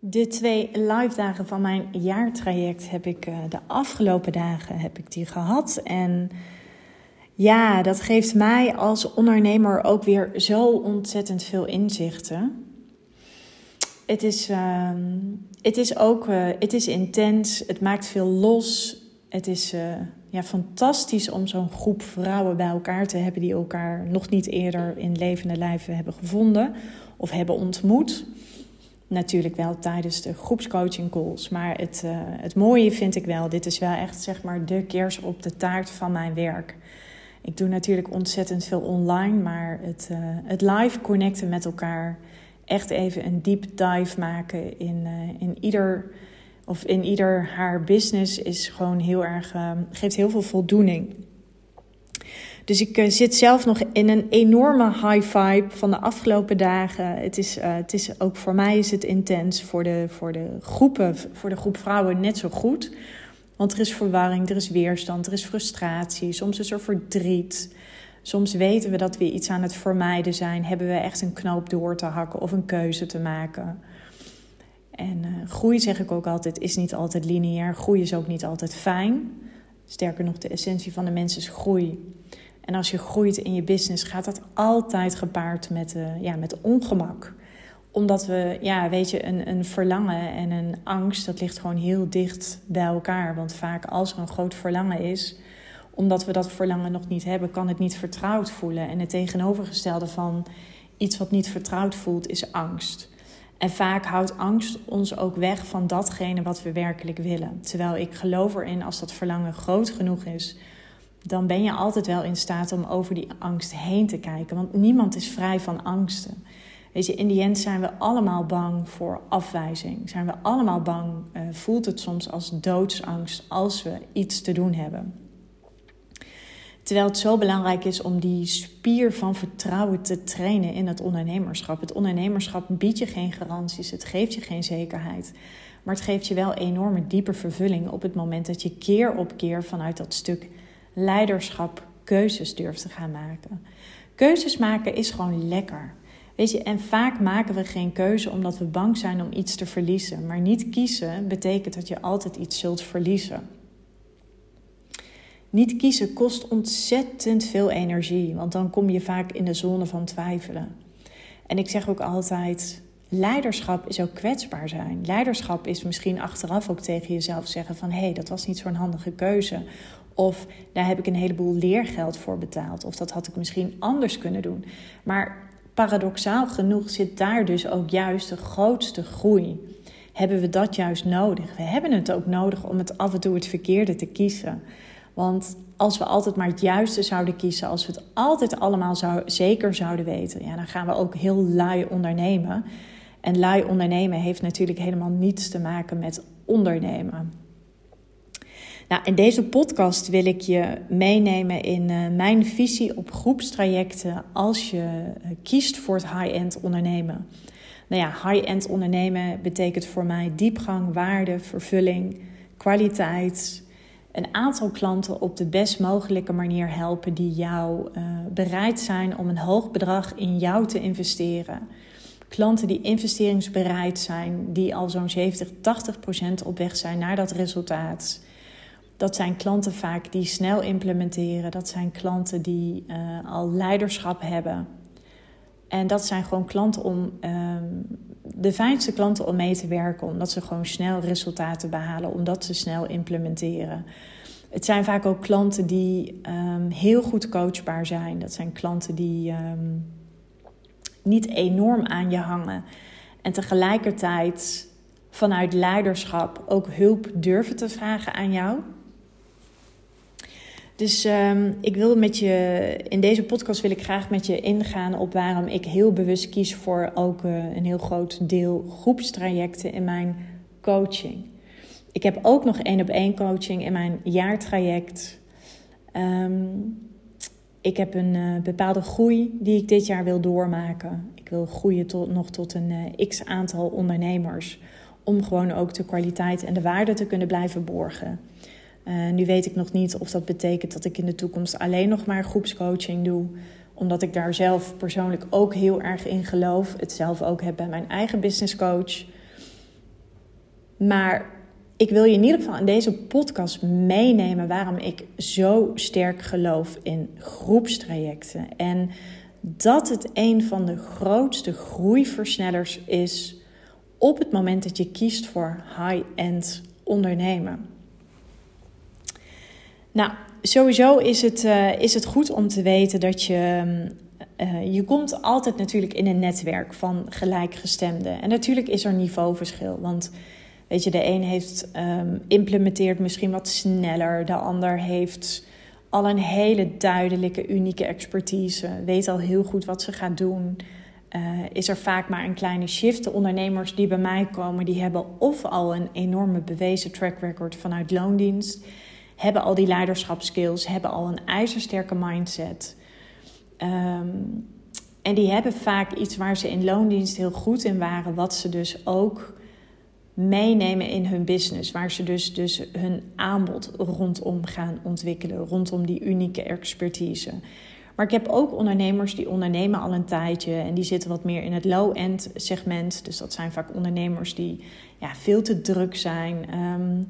De twee live dagen van mijn jaartraject heb ik uh, de afgelopen dagen heb ik die gehad. En ja, dat geeft mij als ondernemer ook weer zo ontzettend veel inzichten. Het is, uh, het is ook uh, het is intens, het maakt veel los. Het is uh, ja, fantastisch om zo'n groep vrouwen bij elkaar te hebben die elkaar nog niet eerder in levende lijven hebben gevonden of hebben ontmoet. Natuurlijk wel tijdens de groepscoaching calls. Maar het, uh, het mooie vind ik wel, dit is wel echt zeg maar de kers op de taart van mijn werk. Ik doe natuurlijk ontzettend veel online, maar het, uh, het live connecten met elkaar, echt even een deep dive maken in, uh, in ieder of in ieder haar business is gewoon heel erg, geeft heel veel voldoening. Dus ik uh, zit zelf nog in een enorme high vibe van de afgelopen dagen. Het is, uh, het is ook voor mij is het intens. Voor de, voor de groepen, voor de groep vrouwen net zo goed. Want er is verwarring, er is weerstand, er is frustratie. Soms is er verdriet. Soms weten we dat we iets aan het vermijden zijn. Hebben we echt een knoop door te hakken of een keuze te maken. En uh, groei, zeg ik ook altijd, is niet altijd lineair. Groei is ook niet altijd fijn. Sterker nog, de essentie van de mens is groei. En als je groeit in je business, gaat dat altijd gepaard met, uh, ja, met ongemak. Omdat we, ja, weet je, een, een verlangen en een angst, dat ligt gewoon heel dicht bij elkaar. Want vaak als er een groot verlangen is, omdat we dat verlangen nog niet hebben, kan het niet vertrouwd voelen. En het tegenovergestelde van iets wat niet vertrouwd voelt, is angst. En vaak houdt angst ons ook weg van datgene wat we werkelijk willen. Terwijl ik geloof erin, als dat verlangen groot genoeg is, dan ben je altijd wel in staat om over die angst heen te kijken. Want niemand is vrij van angsten. Weet je, in die end zijn we allemaal bang voor afwijzing. Zijn we allemaal bang, uh, voelt het soms als doodsangst als we iets te doen hebben. Terwijl het zo belangrijk is om die spier van vertrouwen te trainen in het ondernemerschap. Het ondernemerschap biedt je geen garanties, het geeft je geen zekerheid. Maar het geeft je wel enorme diepe vervulling op het moment dat je keer op keer vanuit dat stuk leiderschap keuzes durft te gaan maken. Keuzes maken is gewoon lekker. Weet je, en vaak maken we geen keuze omdat we bang zijn om iets te verliezen. Maar niet kiezen betekent dat je altijd iets zult verliezen. Niet kiezen kost ontzettend veel energie, want dan kom je vaak in de zone van twijfelen. En ik zeg ook altijd: leiderschap is ook kwetsbaar zijn. Leiderschap is misschien achteraf ook tegen jezelf zeggen: van hé, hey, dat was niet zo'n handige keuze. Of daar heb ik een heleboel leergeld voor betaald. Of dat had ik misschien anders kunnen doen. Maar paradoxaal genoeg zit daar dus ook juist de grootste groei. Hebben we dat juist nodig? We hebben het ook nodig om het af en toe het verkeerde te kiezen. Want als we altijd maar het juiste zouden kiezen, als we het altijd allemaal zeker zouden weten, ja, dan gaan we ook heel lui ondernemen. En lui ondernemen heeft natuurlijk helemaal niets te maken met ondernemen. Nou, in deze podcast wil ik je meenemen in uh, mijn visie op groepstrajecten als je uh, kiest voor het high-end ondernemen. Nou ja, high-end ondernemen betekent voor mij diepgang, waarde, vervulling, kwaliteit. Een aantal klanten op de best mogelijke manier helpen die jou uh, bereid zijn om een hoog bedrag in jou te investeren. Klanten die investeringsbereid zijn, die al zo'n 70, 80 procent op weg zijn naar dat resultaat. Dat zijn klanten vaak die snel implementeren. Dat zijn klanten die uh, al leiderschap hebben. En dat zijn gewoon klanten om um, de fijnste klanten om mee te werken, omdat ze gewoon snel resultaten behalen, omdat ze snel implementeren. Het zijn vaak ook klanten die um, heel goed coachbaar zijn. Dat zijn klanten die um, niet enorm aan je hangen en tegelijkertijd vanuit leiderschap ook hulp durven te vragen aan jou. Dus um, ik wil met je, in deze podcast wil ik graag met je ingaan op waarom ik heel bewust kies voor ook uh, een heel groot deel groepstrajecten in mijn coaching. Ik heb ook nog één op één coaching in mijn jaartraject. Um, ik heb een uh, bepaalde groei die ik dit jaar wil doormaken. Ik wil groeien tot, nog tot een uh, x aantal ondernemers. Om gewoon ook de kwaliteit en de waarde te kunnen blijven borgen. Uh, nu weet ik nog niet of dat betekent dat ik in de toekomst alleen nog maar groepscoaching doe. Omdat ik daar zelf persoonlijk ook heel erg in geloof. Het zelf ook heb bij mijn eigen business coach. Maar ik wil je in ieder geval in deze podcast meenemen waarom ik zo sterk geloof in groepstrajecten. En dat het een van de grootste groeiversnellers is op het moment dat je kiest voor high-end ondernemen. Nou, sowieso is het, uh, is het goed om te weten dat je. Uh, je komt altijd natuurlijk in een netwerk van gelijkgestemden. En natuurlijk is er niveauverschil. Want weet je, de een heeft um, implementeert misschien wat sneller, de ander heeft al een hele duidelijke, unieke expertise, weet al heel goed wat ze gaat doen. Uh, is er vaak maar een kleine shift. De ondernemers die bij mij komen, die hebben of al een enorme bewezen track record vanuit loondienst, hebben al die leiderschapskills, hebben al een ijzersterke mindset. Um, en die hebben vaak iets waar ze in loondienst heel goed in waren, wat ze dus ook meenemen in hun business. Waar ze dus, dus hun aanbod rondom gaan ontwikkelen, rondom die unieke expertise. Maar ik heb ook ondernemers die ondernemen al een tijdje en die zitten wat meer in het low-end segment. Dus dat zijn vaak ondernemers die ja, veel te druk zijn, um,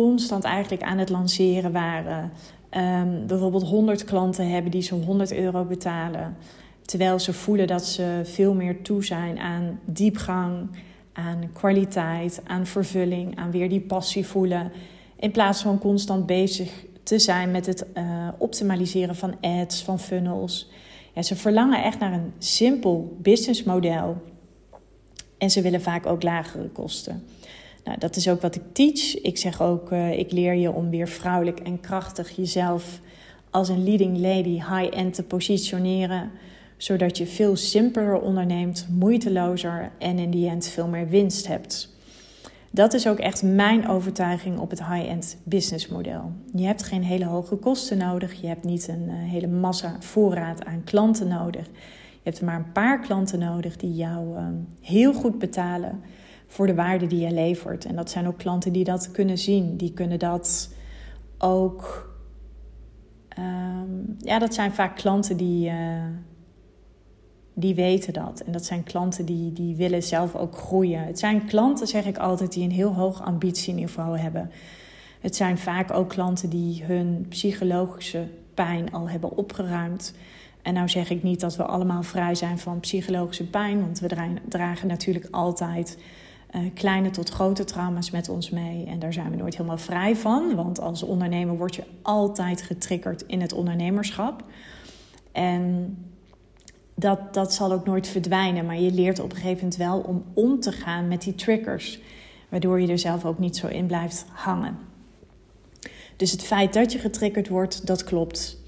constant eigenlijk aan het lanceren waren. Um, bijvoorbeeld 100 klanten hebben die zo'n 100 euro betalen. Terwijl ze voelen dat ze veel meer toe zijn aan diepgang, aan kwaliteit, aan vervulling, aan weer die passie voelen. In plaats van constant bezig te zijn met het uh, optimaliseren van ads, van funnels. Ze verlangen echt naar een simpel businessmodel. En ze willen vaak ook lagere kosten. Nou, dat is ook wat ik teach. Ik zeg ook, uh, ik leer je om weer vrouwelijk en krachtig jezelf als een leading lady high-end te positioneren. Zodat je veel simpeler onderneemt, moeitelozer en in die end veel meer winst hebt. Dat is ook echt mijn overtuiging op het high-end business model. Je hebt geen hele hoge kosten nodig. Je hebt niet een uh, hele massa voorraad aan klanten nodig. Je hebt maar een paar klanten nodig die jou uh, heel goed betalen voor de waarde die je levert. En dat zijn ook klanten die dat kunnen zien. Die kunnen dat ook. Um, ja, dat zijn vaak klanten die. Uh, die weten dat. En dat zijn klanten die, die willen zelf ook groeien. Het zijn klanten, zeg ik altijd, die een heel hoog ambitieniveau hebben. Het zijn vaak ook klanten die hun psychologische pijn al hebben opgeruimd. En nou zeg ik niet dat we allemaal vrij zijn van psychologische pijn, want we dragen natuurlijk altijd kleine tot grote trauma's met ons mee. En daar zijn we nooit helemaal vrij van, want als ondernemer word je altijd getriggerd in het ondernemerschap. En dat, dat zal ook nooit verdwijnen. Maar je leert op een gegeven moment wel om om te gaan met die triggers. Waardoor je er zelf ook niet zo in blijft hangen. Dus het feit dat je getriggerd wordt, dat klopt.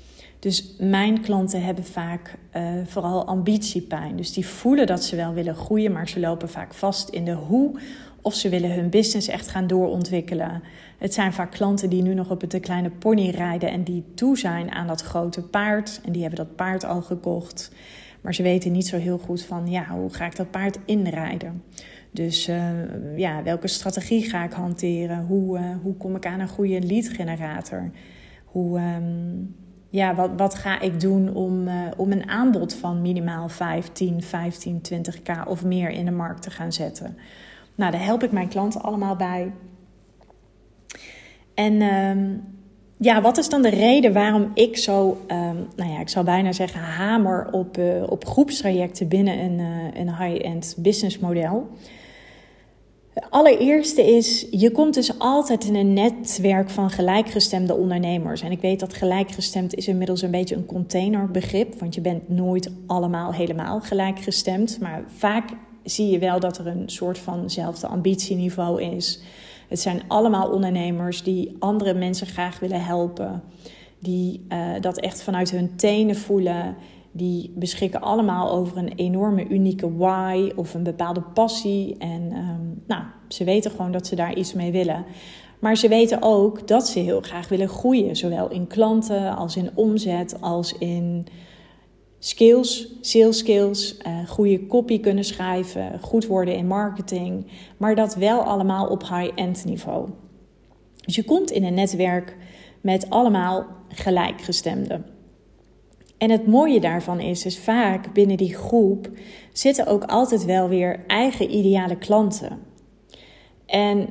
Dus mijn klanten hebben vaak uh, vooral ambitiepijn. Dus die voelen dat ze wel willen groeien, maar ze lopen vaak vast in de hoe. Of ze willen hun business echt gaan doorontwikkelen. Het zijn vaak klanten die nu nog op het kleine pony rijden en die toe zijn aan dat grote paard. En die hebben dat paard al gekocht. Maar ze weten niet zo heel goed van, ja, hoe ga ik dat paard inrijden? Dus uh, ja, welke strategie ga ik hanteren? Hoe, uh, hoe kom ik aan een goede lead generator? Hoe, um, ja, wat, wat ga ik doen om, uh, om een aanbod van minimaal 15, 15, 20k of meer in de markt te gaan zetten? Nou, daar help ik mijn klanten allemaal bij. En um, ja, wat is dan de reden waarom ik zo, um, nou ja, ik zou bijna zeggen, hamer op, uh, op groepstrajecten binnen een, uh, een high-end business model? Allereerste is, je komt dus altijd in een netwerk van gelijkgestemde ondernemers. En ik weet dat gelijkgestemd is inmiddels een beetje een containerbegrip, want je bent nooit allemaal helemaal gelijkgestemd. Maar vaak zie je wel dat er een soort vanzelfde ambitieniveau is. Het zijn allemaal ondernemers die andere mensen graag willen helpen. Die uh, dat echt vanuit hun tenen voelen. Die beschikken allemaal over een enorme unieke why of een bepaalde passie. En um, nou, ze weten gewoon dat ze daar iets mee willen. Maar ze weten ook dat ze heel graag willen groeien. Zowel in klanten als in omzet als in skills, sales skills, uh, goede copy kunnen schrijven, goed worden in marketing, maar dat wel allemaal op high-end niveau. Dus je komt in een netwerk met allemaal gelijkgestemden. En het mooie daarvan is, is vaak binnen die groep zitten ook altijd wel weer eigen ideale klanten. En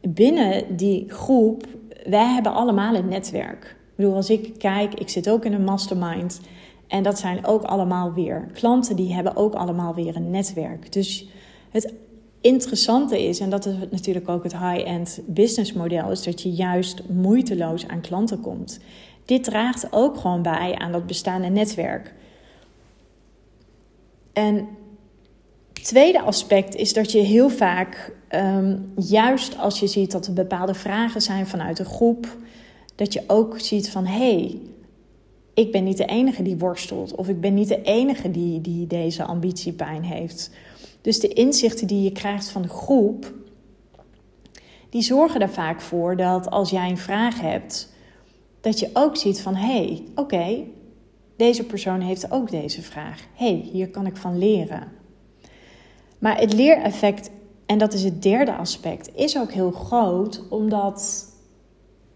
binnen die groep, wij hebben allemaal een netwerk. Ik bedoel, als ik kijk, ik zit ook in een mastermind. En dat zijn ook allemaal weer klanten, die hebben ook allemaal weer een netwerk. Dus het interessante is, en dat is natuurlijk ook het high-end business model, is dat je juist moeiteloos aan klanten komt. Dit draagt ook gewoon bij aan dat bestaande netwerk. En tweede aspect is dat je heel vaak, ehm, juist als je ziet dat er bepaalde vragen zijn vanuit een groep, dat je ook ziet van hé, hey, ik ben niet de enige die worstelt, of ik ben niet de enige die, die deze ambitiepijn heeft. Dus de inzichten die je krijgt van de groep, die zorgen er vaak voor dat als jij een vraag hebt, dat je ook ziet van hé, hey, oké, deze persoon heeft ook deze vraag. Hé, hey, hier kan ik van leren. Maar het leereffect, en dat is het derde aspect, is ook heel groot, omdat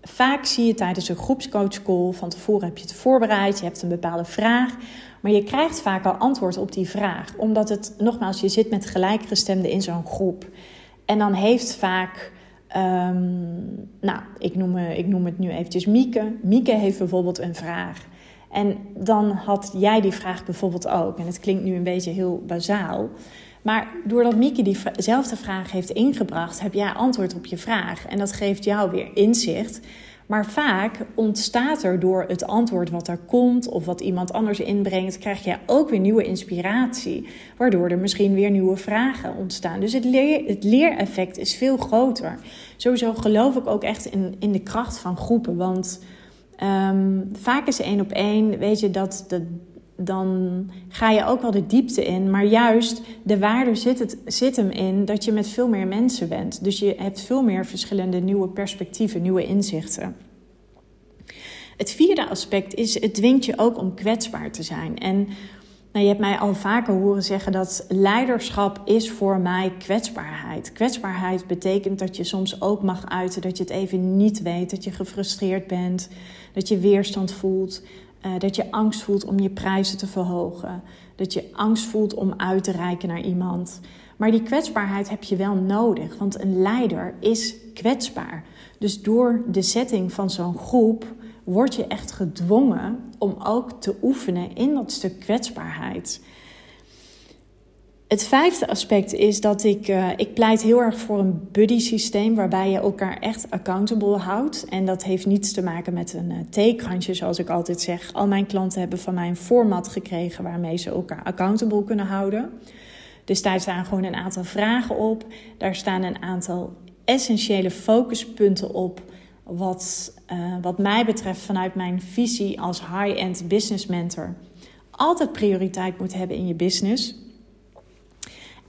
vaak zie je tijdens een groepscoachcall, van tevoren heb je het voorbereid, je hebt een bepaalde vraag, maar je krijgt vaak al antwoord op die vraag. Omdat het, nogmaals, je zit met gelijkgestemden in zo'n groep. En dan heeft vaak, ehm, nou, ik noem, ik noem het nu eventjes Mieke. Mieke heeft bijvoorbeeld een vraag. En dan had jij die vraag bijvoorbeeld ook. En het klinkt nu een beetje heel bazaal. Maar doordat Mieke diezelfde vraag heeft ingebracht, heb jij antwoord op je vraag. En dat geeft jou weer inzicht. Maar vaak ontstaat er door het antwoord wat er komt of wat iemand anders inbrengt, krijg je ook weer nieuwe inspiratie, waardoor er misschien weer nieuwe vragen ontstaan. Dus het, leer, het leereffect is veel groter. Sowieso geloof ik ook echt in, in de kracht van groepen, want ehm, vaak is één op één, weet je, dat de dan ga je ook wel de diepte in. Maar juist de waarde zit, het, zit hem in dat je met veel meer mensen bent. Dus je hebt veel meer verschillende nieuwe perspectieven, nieuwe inzichten. Het vierde aspect is, het dwingt je ook om kwetsbaar te zijn. En nou, je hebt mij al vaker horen zeggen dat leiderschap is voor mij kwetsbaarheid. Kwetsbaarheid betekent dat je soms ook mag uiten dat je het even niet weet, dat je gefrustreerd bent, dat je weerstand voelt, uh, dat je angst voelt om je prijzen te verhogen. Dat je angst voelt om uit te reiken naar iemand. Maar die kwetsbaarheid heb je wel nodig, want een leider is kwetsbaar. Dus door de setting van zo'n groep word je echt gedwongen om ook te oefenen in dat stuk kwetsbaarheid. Het vijfde aspect is dat ik, uh, ik pleit heel erg voor een buddy systeem waarbij je elkaar echt accountable houdt. En dat heeft niets te maken met een uh, theekrantje, zoals ik altijd zeg. Al mijn klanten hebben van mij een format gekregen waarmee ze elkaar accountable kunnen houden. Dus daar staan gewoon een aantal vragen op. Daar staan een aantal essentiële focuspunten op. Wat, uh, wat mij betreft vanuit mijn visie als high-end business mentor altijd prioriteit moet hebben in je business.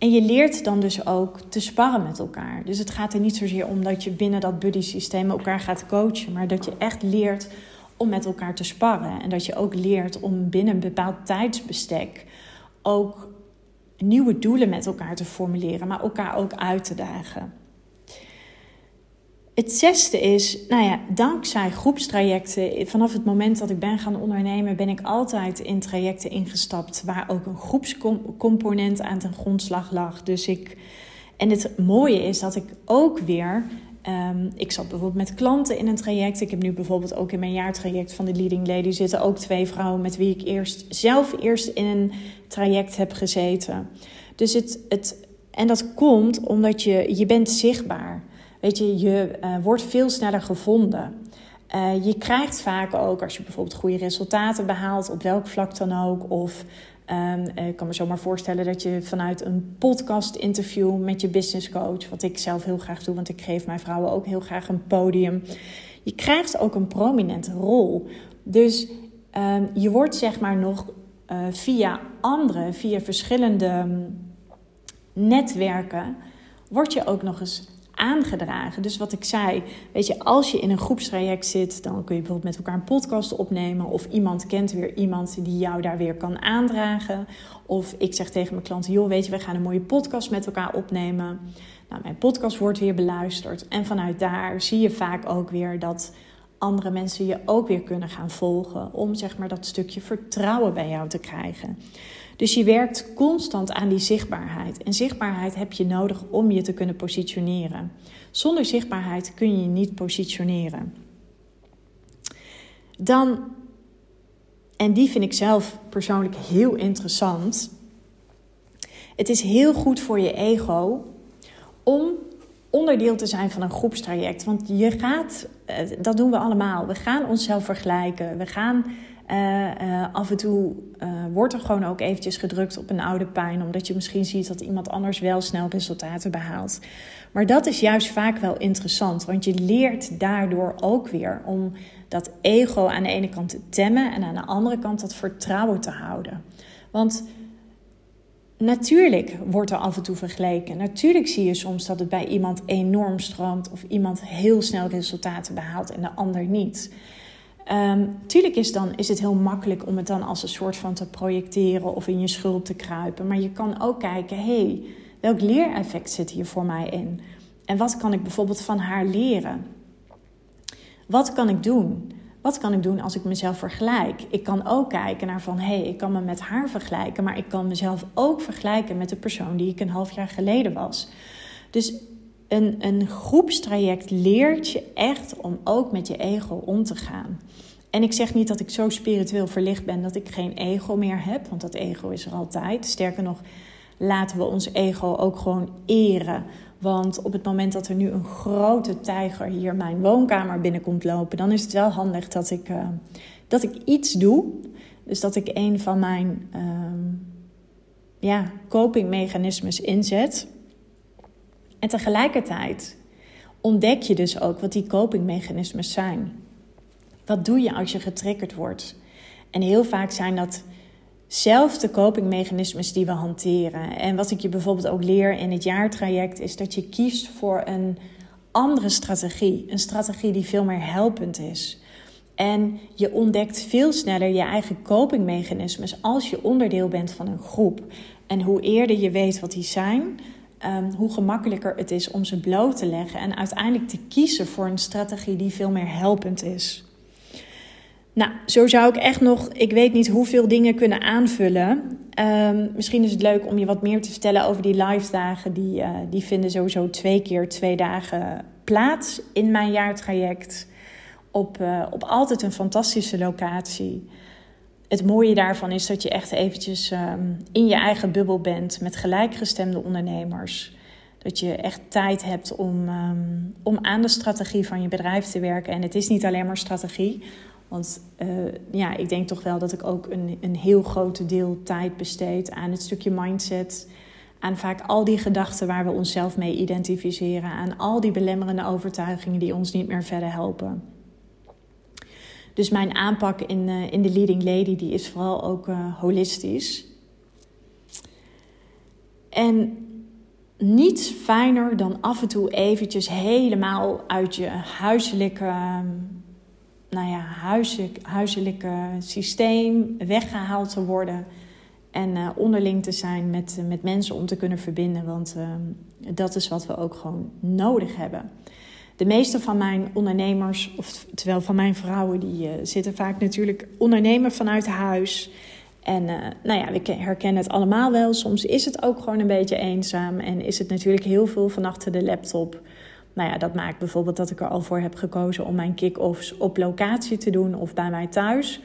En je leert dan dus ook te sparren met elkaar. Dus het gaat er niet zozeer om dat je binnen dat buddy systeem elkaar gaat coachen, maar dat je echt leert om met elkaar te sparren. En dat je ook leert om binnen een bepaald tijdsbestek ook nieuwe doelen met elkaar te formuleren, maar elkaar ook uit te dagen. Het zesde is, nou ja, dankzij groepstrajecten, vanaf het moment dat ik ben gaan ondernemen, ben ik altijd in trajecten ingestapt waar ook een groepscomponent aan ten grondslag lag. Dus ik, en het mooie is dat ik ook weer, um, ik zat bijvoorbeeld met klanten in een traject. Ik heb nu bijvoorbeeld ook in mijn jaartraject van de Leading Lady zitten ook twee vrouwen met wie ik eerst zelf eerst in een traject heb gezeten. Dus het, het en dat komt omdat je, je bent zichtbaar bent. Weet je, je uh, wordt veel sneller gevonden. Uh, je krijgt vaak ook, als je bijvoorbeeld goede resultaten behaalt, op welk vlak dan ook, of um, ik kan me zomaar voorstellen dat je vanuit een podcast-interview met je business coach, wat ik zelf heel graag doe, want ik geef mijn vrouwen ook heel graag een podium. Je krijgt ook een prominente rol. Dus um, je wordt zeg maar nog via andere, via verschillende um, netwerken, word je ook nog eens aangedragen. Dus wat ik zei, weet je, als je in een groepstraject zit, dan kun je bijvoorbeeld met elkaar een podcast opnemen. Of iemand kent weer iemand die jou daar weer kan aandragen. Of ik zeg tegen mijn klanten, joh, weet je, we gaan een mooie podcast met elkaar opnemen. Nou, mijn podcast wordt weer beluisterd. En vanuit daar zie je vaak ook weer dat andere mensen je ook weer kunnen gaan volgen. Om zeg maar dat stukje vertrouwen bij jou te krijgen. Dus je werkt constant aan die zichtbaarheid. En zichtbaarheid heb je nodig om je te kunnen positioneren. Zonder zichtbaarheid kun je je niet positioneren. Dan, en die vind ik zelf persoonlijk heel interessant. Het is heel goed voor je ego om onderdeel te zijn van een groepstraject. Want je gaat, eh, dat doen we allemaal. We gaan onszelf vergelijken. We gaan uh, af en toe wordt er gewoon ook eventjes gedrukt op een oude pijn, omdat je misschien ziet dat iemand anders wel snel resultaten behaalt. Maar dat is juist vaak wel interessant, want je leert daardoor ook weer om dat ego aan de ene kant te temmen en aan de andere kant dat vertrouwen te houden. Want Natuurlijk wordt er af en toe vergeleken. Natuurlijk zie je soms dat het bij iemand enorm stroomt of iemand heel snel resultaten behaalt en de ander niet. Um, tuurlijk is, dan, is het heel makkelijk om het dan als een soort van te projecteren of in je schuld te kruipen. Maar je kan ook kijken, hé, welk leereffect zit hier voor mij in? En wat kan ik bijvoorbeeld van haar leren? Wat kan ik doen? Wat kan ik doen als ik mezelf vergelijk? Ik kan ook kijken naar van, hé, hey, ik kan me met haar vergelijken, maar ik kan mezelf ook vergelijken met de persoon die ik een half jaar geleden was. Dus een, een groepstraject leert je echt om ook met je ego om te gaan. En ik zeg niet dat ik zo spiritueel verlicht ben dat ik geen ego meer heb, want dat ego is er altijd. Sterker nog, laten we ons ego ook gewoon eren. Want op het moment dat er nu een grote tijger hier mijn woonkamer binnenkomt lopen, dan is het wel handig dat ik, uh, dat ik iets doe. Dus dat ik een van mijn uh, ja, copingmechanismes inzet. En tegelijkertijd ontdek je dus ook wat die copingmechanismes zijn. Wat doe je als je getriggerd wordt? En heel vaak zijn dat zelfde copingmechanismes die we hanteren. En wat ik je bijvoorbeeld ook leer in het jaartraject is dat je kiest voor een andere strategie. Een strategie die veel meer helpend is. En je ontdekt veel sneller je eigen copingmechanismes als je onderdeel bent van een groep. En hoe eerder je weet wat die zijn, um, hoe gemakkelijker het is om ze bloot te leggen en uiteindelijk te kiezen voor een strategie die veel meer helpend is. Nou, zo zou ik echt nog, ik weet niet hoeveel dingen kunnen aanvullen. Um, misschien is het leuk om je wat meer te vertellen over die live dagen. Die, uh, die vinden sowieso twee keer twee dagen plaats in mijn jaartraject. Op, uh, op altijd een fantastische locatie het mooie daarvan is dat je echt eventjes ehm, in je eigen bubbel bent met gelijkgestemde ondernemers. Dat je echt tijd hebt om, ehm, om aan de strategie van je bedrijf te werken. En het is niet alleen maar strategie. Want uh, ja, ik denk toch wel dat ik ook een, een heel groot deel tijd besteed aan het stukje mindset. Aan vaak al die gedachten waar we onszelf mee identificeren. Aan al die belemmerende overtuigingen die ons niet meer verder helpen. Dus mijn aanpak in, uh, in de Leading Lady die is vooral ook uh, holistisch. En niets fijner dan af en toe eventjes helemaal uit je huiselijke, nou ja, huiselijk, systeem weggehaald te worden. En uh, onderling te zijn met, met mensen om te kunnen verbinden. Want dat is wat we ook gewoon nodig hebben de meeste van mijn ondernemers, of terwijl van mijn vrouwen, die uh, zitten vaak natuurlijk ondernemen vanuit huis. En nou ja, we herkennen het allemaal wel. Soms is het ook gewoon een beetje eenzaam en is het natuurlijk heel veel van achter de laptop. Nou ja, dat maakt bijvoorbeeld dat ik er al voor heb gekozen om mijn kick-offs op locatie te doen of bij mij thuis.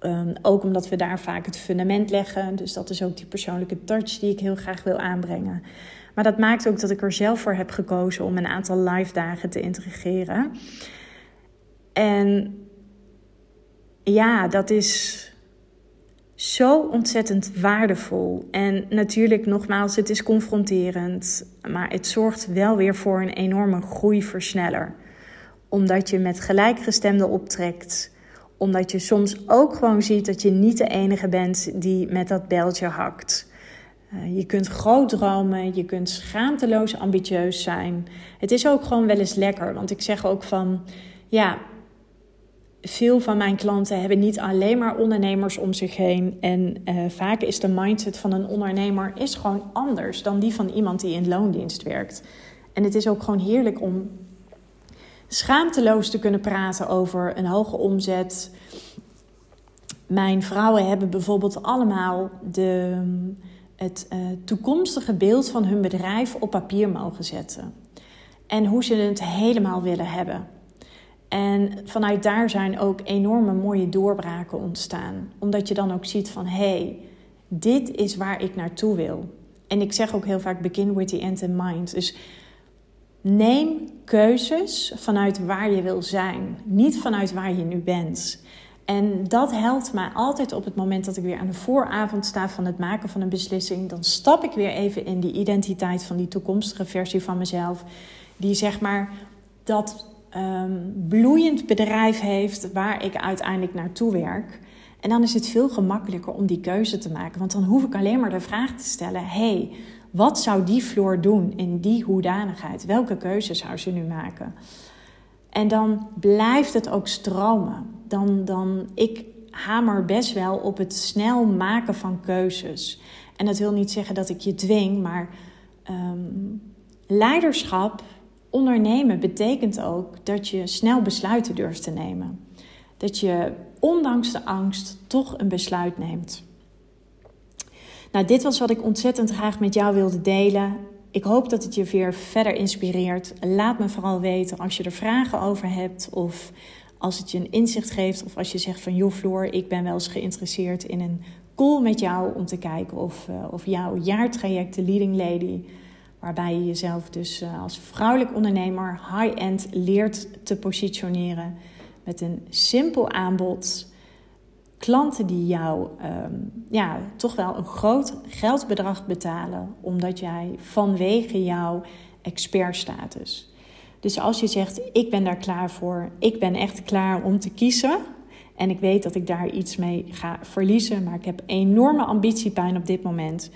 Um, ook omdat we daar vaak het fundament leggen. Dus dat is ook die persoonlijke touch die ik heel graag wil aanbrengen. Maar dat maakt ook dat ik er zelf voor heb gekozen om een aantal live dagen te integreren. En ja, dat is zo ontzettend waardevol. En natuurlijk, nogmaals, het is confronterend. Maar het zorgt wel weer voor een enorme groeiversneller. Omdat je met gelijkgestemde optrekt. Omdat je soms ook gewoon ziet dat je niet de enige bent die met dat beltje hakt. Uh, je kunt groot dromen, je kunt schaamteloos ambitieus zijn. Het is ook gewoon wel eens lekker, want ik zeg ook van, ja, veel van mijn klanten hebben niet alleen maar ondernemers om zich heen. En uh, vaak is de mindset van een ondernemer is gewoon anders dan die van iemand die in loondienst werkt. En het is ook gewoon heerlijk om schaamteloos te kunnen praten over een hoge omzet, mijn vrouwen hebben bijvoorbeeld allemaal de, het uh, toekomstige beeld van hun bedrijf op papier mogen zetten. En hoe ze het helemaal willen hebben. En vanuit daar zijn ook enorme mooie doorbraken ontstaan. Omdat je dan ook ziet van hé, hey, dit is waar ik naartoe wil. En ik zeg ook heel vaak begin with the end in mind. Dus neem keuzes vanuit waar je wil zijn, niet vanuit waar je nu bent. En dat helpt mij altijd op het moment dat ik weer aan de vooravond sta van het maken van een beslissing. Dan stap ik weer even in die identiteit van die toekomstige versie van mezelf. Die zeg maar dat um, bloeiend bedrijf heeft waar ik uiteindelijk naartoe werk. En dan is het veel gemakkelijker om die keuze te maken. Want dan hoef ik alleen maar de vraag te stellen: hey, wat zou die Floor doen in die hoedanigheid? Welke keuze zou ze nu maken? En dan blijft het ook stromen. Dan, dan, ik hamer best wel op het snel maken van keuzes. En dat wil niet zeggen dat ik je dwing, maar um, leiderschap, ondernemen betekent ook dat je snel besluiten durft te nemen. Dat je ondanks de angst toch een besluit neemt. Nou, dit was wat ik ontzettend graag met jou wilde delen. Ik hoop dat het je weer verder inspireert. Laat me vooral weten als je er vragen over hebt of als het je een inzicht geeft of als je zegt van joh Floor, ik ben wel eens geïnteresseerd in een call met jou om te kijken of, uh, of jouw jaartraject de Leading Lady, waarbij je jezelf dus uh, als vrouwelijk ondernemer high-end leert te positioneren met een simpel aanbod klanten die jou um, ja, toch wel een groot geldbedrag betalen, omdat jij vanwege jouw expertstatus. Dus als je zegt: Ik ben daar klaar voor, ik ben echt klaar om te kiezen. En ik weet dat ik daar iets mee ga verliezen, maar ik heb enorme ambitiepijn op dit moment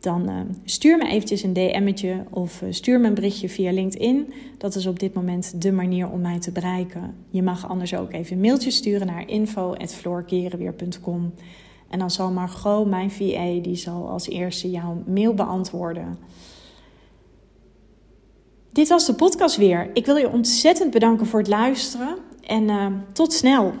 dan uh, stuur me eventjes een DM'tje of uh, stuur me een berichtje via LinkedIn. Dat is op dit moment de manier om mij te bereiken. Je mag anders ook even een mailtje sturen naar info.floorkerenweer.com. En dan zal Margot, mijn VA, die zal als eerste jouw mail beantwoorden. Dit was de podcast weer. Ik wil je ontzettend bedanken voor het luisteren en uh, tot snel.